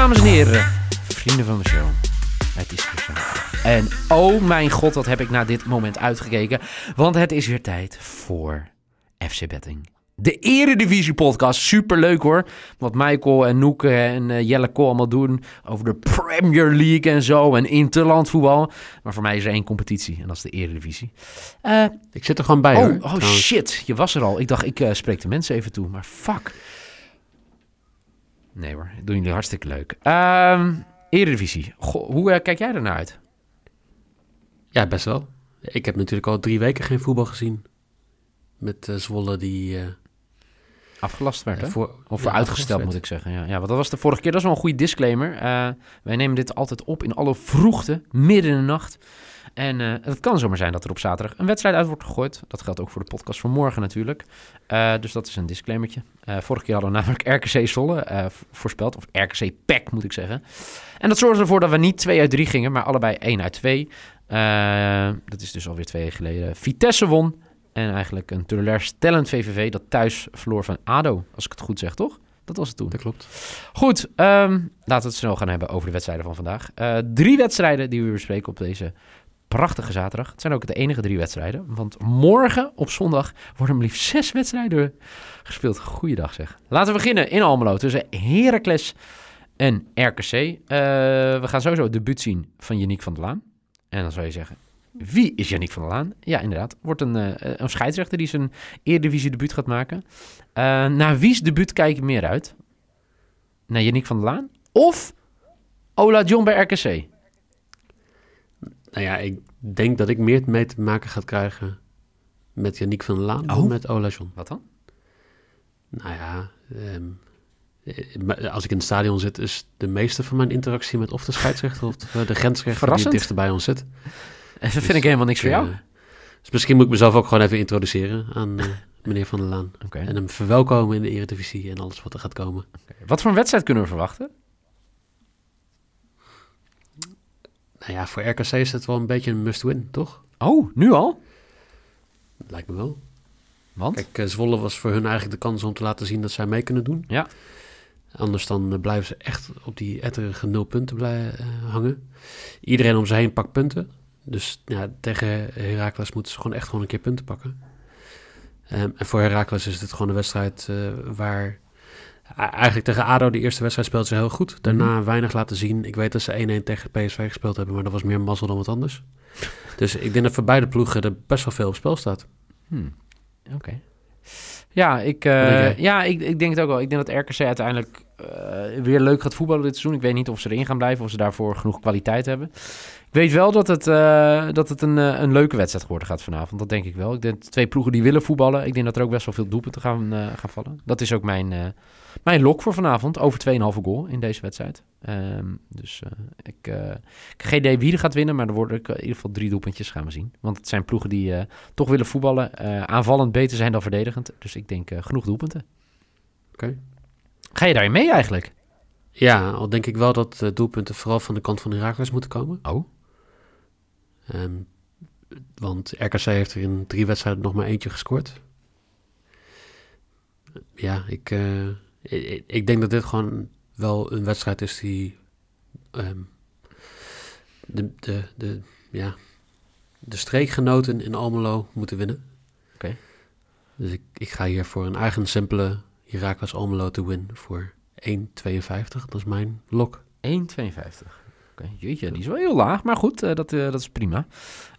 Dames en heren, vrienden van de show. Het is zaterdag. En oh mijn god, wat heb ik naar dit moment uitgekeken. Want het is weer tijd voor FC Betting. De Eredivisie podcast. Super leuk hoor. Wat Michael en Noeke en eh, Jelle Kool allemaal doen over de Premier League en zo. En interlandvoetbal. Maar voor mij is er één competitie en dat is de Eredivisie. Eh, Ik zit er gewoon bij hoor. oh, oh trouwens. shit, je was er al. Ik dacht, ik eh, spreek de mensen even toe. Maar fuck. Nee hoor, doen jullie hartstikke leuk. Ehm Eredivisie. Goh, hoe eh, kijk jij ernaar uit? Ja, best wel. Ik heb natuurlijk al drie weken geen voetbal gezien. Met eh, Zwolle die... Afgelast werd, hè? voor, Of ja, uitgesteld, moet ik zeggen. Ja, ja, want dat was de vorige keer. Dat is wel een goede disclaimer. Eh, wij nemen dit altijd op in alle vroegte, midden in de nacht. En eh, het kan zomaar zijn dat er op zaterdag een wedstrijd uit wordt gegooid. Dat geldt ook voor de podcast van morgen natuurlijk. Eh, dus dat is een disclaimertje. Vorige keer hadden we namelijk RKC Zwolle v- voorspeld. Of RKC PEC, moet ik zeggen. En dat zorgde ervoor dat we niet 2 uit 3 gingen, maar allebei 1 uit 2. Eh, dat is dus alweer twee jaar geleden. Vitesse won. En eigenlijk een teleurstellend VVV dat thuis verloor van ADO. Als ik het goed zeg, toch? Dat was het toen. Dat klopt. Goed, ehm, laten we het snel gaan hebben over de wedstrijden van vandaag. Eh, drie wedstrijden die we bespreken op deze prachtige zaterdag. Het zijn ook de enige drie wedstrijden. Want morgen op zondag worden maar liefst zes wedstrijden gespeeld. Goeiedag zeg. Laten we beginnen in Almelo tussen Heracles en RKC. Eh, we gaan sowieso het debuut zien van Yannick van der Laan. En dan zou je zeggen, wie is Yannick van der Laan? Ja, inderdaad. Wordt een, eh, een scheidsrechter die zijn Eredivisie debuut gaat maken. Eh, naar wie's debuut kijk je meer uit? Naar Yannick van der Laan? Of Ola John bij RKC? Nou ja, ik denk dat ik meer mee te maken ga krijgen met Yannick van der Laan Oh. dan met Ola John. Wat dan? Nou ja, ehm, eh, als ik in het stadion zit, is de meeste van mijn interactie met of de scheidsrechter of de, grensrechter die het dichtst bij ons zit. Dat vind ik helemaal niks voor jou. Eh, dus misschien moet ik mezelf ook gewoon even introduceren aan eh, meneer Van der Laan. En hem verwelkomen in de Eredivisie en alles wat er gaat komen. Wat voor een wedstrijd kunnen we verwachten? Nou ja, voor RKC is het wel een beetje een must-win, toch? Oh, nu al? Lijkt me wel. Want? Kijk, eh, Zwolle was voor hun eigenlijk de kans om te laten zien dat zij mee kunnen doen. Ja. Anders dan blijven ze echt op die etterige nul punten blij, eh, hangen. Iedereen om ze heen pakt punten. Dus ja, tegen Heracles moeten ze gewoon echt gewoon een keer punten pakken. Ehm, en voor Heracles is het gewoon een wedstrijd eh, waar... Eigenlijk tegen ADO, de eerste wedstrijd speelden ze heel goed. Daarna weinig laten zien. Ik weet dat ze 1-1 tegen PSV gespeeld hebben, maar dat was meer mazzel dan wat anders. Dus ik denk dat voor beide ploegen er best wel veel op spel staat. Hmm. Oké. Ja, ik, eh, ja ik, ik denk het ook wel. Ik denk dat RKC uiteindelijk eh, weer leuk gaat voetballen dit seizoen. Ik weet niet of ze erin gaan blijven, of ze daarvoor genoeg kwaliteit hebben. Ik weet wel dat het, eh, dat het een, eh, een leuke wedstrijd geworden gaat vanavond. Dat denk ik wel. Ik denk twee ploegen die willen voetballen. Ik denk dat er ook best wel veel doelpunten gaan, gaan vallen. Dat is ook mijn, mijn lok voor vanavond. Over 2,5 goal in deze wedstrijd. Ehm, dus ik, ik geen idee wie er gaat winnen. Maar er worden in ieder geval drie doelpuntjes gaan we zien. Want het zijn ploegen die toch willen voetballen. aanvallend beter zijn dan verdedigend. Dus ik denk genoeg doelpunten. Oké. Ga je daarin mee eigenlijk? Ja, al denk ik wel dat eh, doelpunten vooral van de kant van Heracles moeten komen. Oh. Ehm, want RKC heeft er in drie wedstrijden nog maar eentje gescoord. Ja, ik, eh, ik, ik denk dat dit gewoon wel een wedstrijd is die ehm, de, de, de, ja, de streekgenoten in Almelo moeten winnen. Oké. Dus ik, ik ga hier voor een eigen simpele Heracles Almelo te win voor 1,52. Dat is mijn lok. 1,52. Oké, jeetje, die is wel heel laag. Maar goed, eh, dat, eh, dat is prima.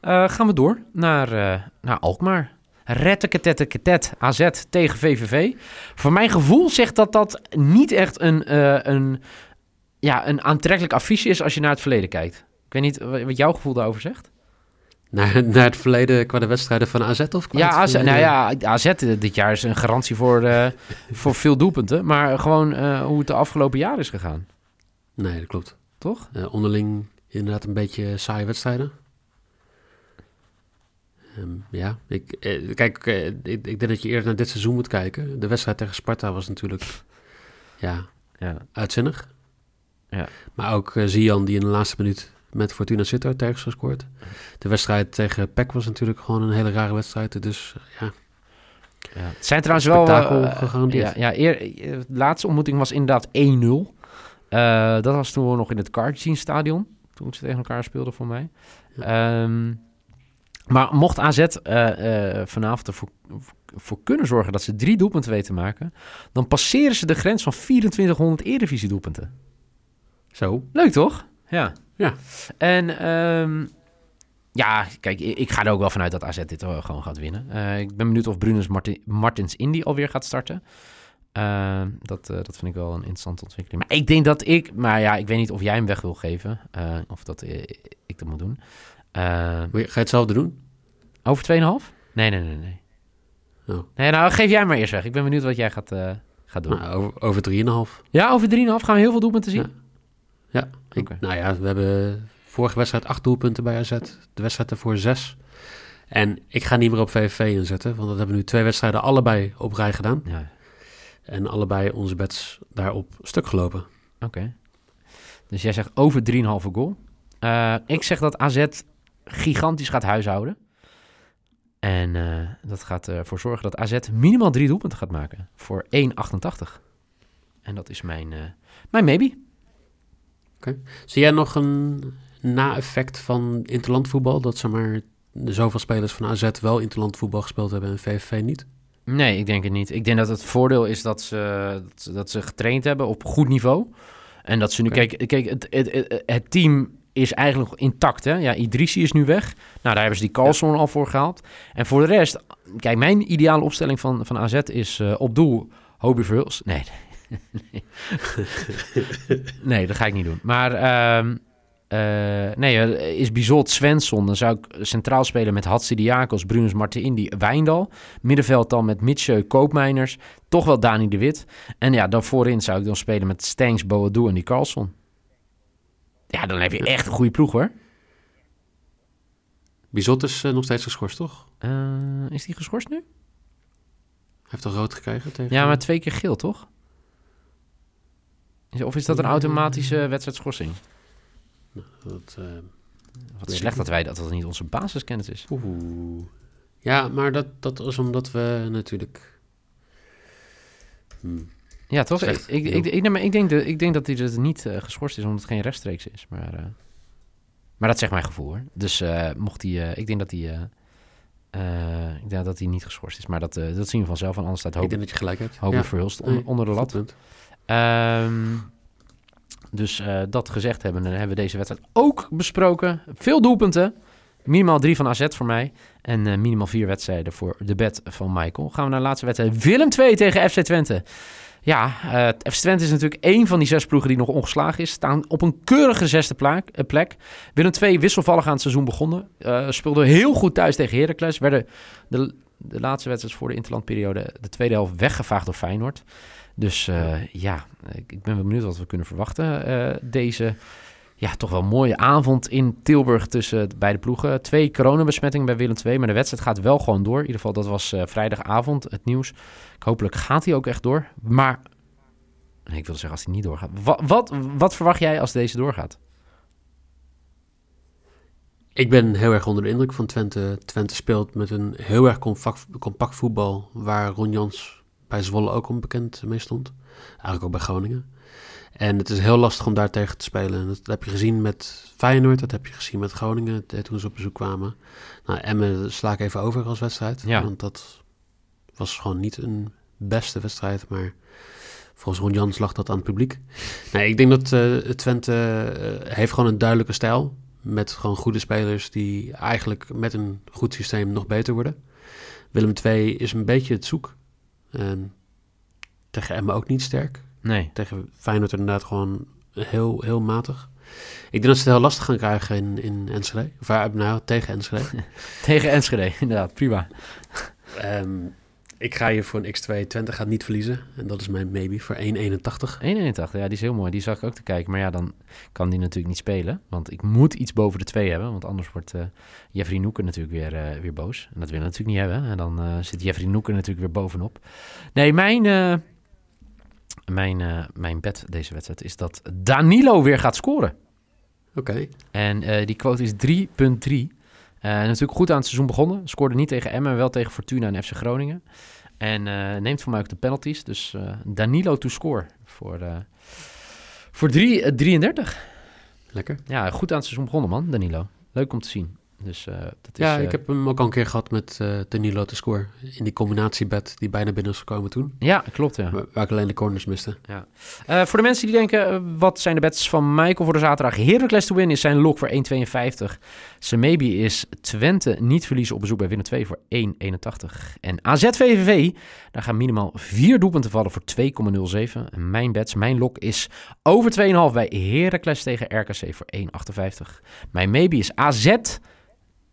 Eh, gaan we door naar, naar Alkmaar. Retteketetteketet AZ tegen VVV. Voor mijn gevoel zegt dat dat niet echt een, een, ja, een aantrekkelijk affiche is als je naar het verleden kijkt. Ik weet niet wa- wat jouw gevoel daarover zegt. Naar, naar het verleden qua de wedstrijden van AZ of qua Ja, AZ, nou ja, AZ dit jaar is een garantie voor, eh, voor veel doelpunten. Maar gewoon eh, hoe het de afgelopen jaar is gegaan, Nee, dat klopt. toch? Eh, onderling inderdaad een beetje saaie wedstrijden. Ehm, ja, ik, eh, kijk, eh, ik, ik denk dat je eerder naar dit seizoen moet kijken. De wedstrijd tegen Sparta was natuurlijk ja, Ja, uitzinnig. Ja. Maar ook eh, Zian die in de laatste minuut met Fortuna Sittard ergens gescoord. De wedstrijd tegen PEC was natuurlijk gewoon een hele rare wedstrijd. Dus ja, ja. Het zijn trouwens wel... Spektakel eh, gegarandeerd. Ja, ja eer, eh, de laatste ontmoeting was inderdaad 1-0. Eh, dat was toen we nog in het Cardine stadion. Toen ze tegen elkaar speelden voor mij. Ehm, maar mocht AZ eh, eh, vanavond ervoor voor kunnen zorgen dat ze drie doelpunten weten te maken... dan passeren ze de grens van 2400 Eredivisie doelpunten. zo. Leuk toch? Ja. Ja. En ehm, ja, kijk, ik, ga er ook wel vanuit dat AZ dit gewoon gaat winnen. Eh, ik ben benieuwd of Brunus Marti- Martins Indy alweer gaat starten. Ehm, dat, eh, dat vind ik wel een interessante ontwikkeling. Maar ik denk dat ik, maar ja, ik weet niet of jij hem weg wil geven. eh, of dat ik dat moet doen. Eh, je- Ga je hetzelfde doen? over 2,5? Nee, nee, nee, nee. Oh. Nee, nou geef jij maar eerst weg. Ik ben benieuwd wat jij gaat, gaat doen. Nou, over, over 3,5. Ja, over 3,5 gaan we heel veel doelpunten zien. Ja. Ja, ik, Oké. nou ja, we hebben vorige wedstrijd acht doelpunten bij AZ. De wedstrijd ervoor zes. En ik ga niet meer op VVV inzetten, want dat hebben we nu twee wedstrijden allebei op rij gedaan. Ja, En allebei onze bets daarop stuk gelopen. Oké. Dus jij zegt over 3,5 goal. Eh, ik zeg dat AZ gigantisch gaat huishouden. En eh, dat gaat ervoor zorgen dat AZ minimaal drie doelpunten gaat maken. Voor 1,88. En dat is mijn, eh, mijn maybe. Zie jij nog een na-effect van interlandvoetbal? Dat zeg maar zoveel spelers van AZ wel interlandvoetbal gespeeld hebben en VVV niet? Nee, ik denk het niet. Ik denk dat het voordeel is dat ze, dat, ze- getraind hebben op goed niveau. En dat ze nu... Kijk, kijk het, het, team is eigenlijk intact, hè? Ja, Idrissi is nu weg. Nou, daar hebben ze die Carlson al voor gehaald. En voor de rest... Kijk, mijn ideale opstelling van, van AZ is eh, op doel Hobie Verhulst. Nee, nee. dat ga ik niet doen. Maar... ehm, eh, nee, eh, is Bizot Svensson. Dan zou ik centraal spelen met Hatsidiakos, Brunus Martindi, Wijndal. Middenveld dan met Mitchell, Koopmeiners. Toch wel Dani de Wit. En ja, dan voorin zou ik dan spelen met Stengs, Boadu en die Carlson. Ja, dan heb je echt een goede ploeg hoor. Bizot is eh, nog steeds geschorst, toch? Is die geschorst nu? Hij heeft al rood gekregen tegen... Ja, maar twee keer geel toch? Of is dat een automatische wedstrijdschorsing? Dat, eh, Wat slecht ik dat wij dat dat niet onze basiskennis is. oeh. Ja, maar dat, dat is omdat we natuurlijk... Hmm. Ja, toch? Ik, Slecht. ik, ik, ik, nee, maar ik, denk, de, ik denk dat hij dus niet eh, geschorst is, omdat het geen rechtstreeks is. Maar, eh, maar dat zegt mijn gevoel hoor. Dus mocht hij, ik denk dat hij, ik denk dat hij niet geschorst is. Maar dat, dat zien we vanzelf. En anders staat Ik Hoop, denk dat je gelijk hebt. Hoop Ja, Verhulst on- onder de lat. Ehm, dus eh, dat gezegd hebben, dan hebben we deze wedstrijd ook besproken. Veel doelpunten. Minimaal drie van AZ voor mij. En eh, minimaal vier wedstrijden voor de bed van Michael. Gaan we naar de laatste wedstrijd. Willem 2 tegen FC Twente. Ja, eh, FC Twente is natuurlijk één van die zes ploegen die nog ongeslagen is. Staan op een keurige zesde plek. Willem 2 wisselvallig aan het seizoen begonnen. Speelde heel goed thuis tegen Heracles. Werden de, de laatste wedstrijd voor de interlandperiode de tweede helft weggevaagd door Feyenoord. Dus eh, ja, ik, ben wel benieuwd wat we kunnen verwachten. eh, deze ja, toch wel mooie avond in Tilburg tussen de beide ploegen. Twee coronabesmettingen bij Willem II, maar de wedstrijd gaat wel gewoon door. In ieder geval, dat was eh, vrijdagavond het nieuws. Hopelijk gaat hij ook echt door. Maar, ik wil zeggen als hij niet doorgaat. Wat, wat, wat verwacht jij als deze doorgaat? Ik ben heel erg onder de indruk van Twente. Twente speelt met een heel erg compact, compact voetbal, waar Ron Jans bij Zwolle ook onbekend mee stond. Eigenlijk ook bij Groningen. En het is heel lastig om daar tegen te spelen. En Dat heb je gezien met Feyenoord, dat heb je gezien met Groningen eh, toen ze op bezoek kwamen. Nou, Emmen sla ik even over als wedstrijd. Ja. Want dat was gewoon niet een beste wedstrijd, maar volgens Ron Jans lag dat aan het publiek. Nee, ik denk dat eh, Twente eh, heeft gewoon een duidelijke stijl. Met gewoon goede spelers die eigenlijk met een goed systeem nog beter worden. Willem II is een beetje het zoek. En tegen Emmen ook niet sterk. Nee. Tegen Feyenoord inderdaad gewoon heel, heel matig. Ik denk dat ze het heel lastig gaan krijgen in, in Enschede. Of uh, nou, tegen Enschede. Tegen Enschede, inderdaad. Prima. Ehm, ik ga hier voor een X2. Twente gaat niet verliezen. En dat is mijn maybe voor 1,81. 1,81, ja, die is heel mooi. Die zag ik ook te kijken. Maar ja, dan kan die natuurlijk niet spelen. Want ik moet iets boven de 2 hebben. Want anders wordt uh, Jeffrey Noeken natuurlijk weer, uh, weer boos. En dat willen we natuurlijk niet hebben. En dan uh, zit Jeffrey Noeken natuurlijk weer bovenop. Nee, mijn, mijn, mijn bet deze wedstrijd is dat Danilo weer gaat scoren. Oké. Okay. En die quote is 3,3. Uh, natuurlijk goed aan het seizoen begonnen. Scoorde niet tegen Emmen, wel tegen Fortuna en FC Groningen. En uh, neemt voor mij ook de penalties. Dus uh, Danilo to score voor, voor 3, 33. Lekker. Ja, goed aan het seizoen begonnen man, Danilo. Leuk om te zien. Dus, uh, dat ja, is, ik heb hem ook al een keer gehad met uh, Danilo te score. In die combinatiebed die bijna binnen is gekomen toen. Ja, klopt ja. Waar, ik alleen de corners miste. Ja. Uh, voor de mensen die denken, wat zijn de bets van Michael voor de zaterdag? Heracles to win is zijn lok voor 1,52. Zijn maybe is Twente niet verliezen op bezoek bij Winnen 2 voor 1,81. En AZ VVV, daar gaan minimaal vier doelpunten vallen voor 2,07. En mijn bets, mijn lok is over 2,5 bij Heracles tegen RKC voor 1,58. Mijn maybe is AZ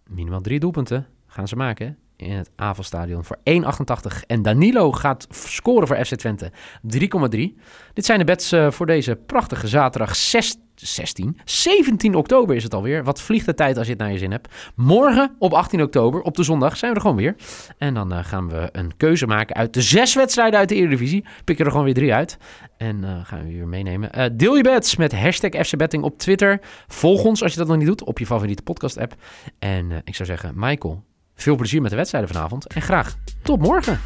minimaal drie doelpunten gaan ze maken in het Avelstadion voor 1,88. En Danilo gaat scoren voor FC Twente 3,3. Dit zijn de bets uh, voor deze prachtige zaterdag 6, 16, 17 oktober is het alweer. Wat vliegt de tijd als je het naar je zin hebt. Morgen op 18 oktober, op de zondag, zijn we er gewoon weer. En dan uh, gaan we een keuze maken uit de zes wedstrijden uit de Eredivisie. Pikken er gewoon weer drie uit. En uh, gaan we weer meenemen. Deel je bets met hashtag FCBetting op Twitter. Volg ons als je dat nog niet doet op je favoriete podcast app. En ik zou zeggen, Michael, veel plezier met de wedstrijden vanavond. En graag tot morgen.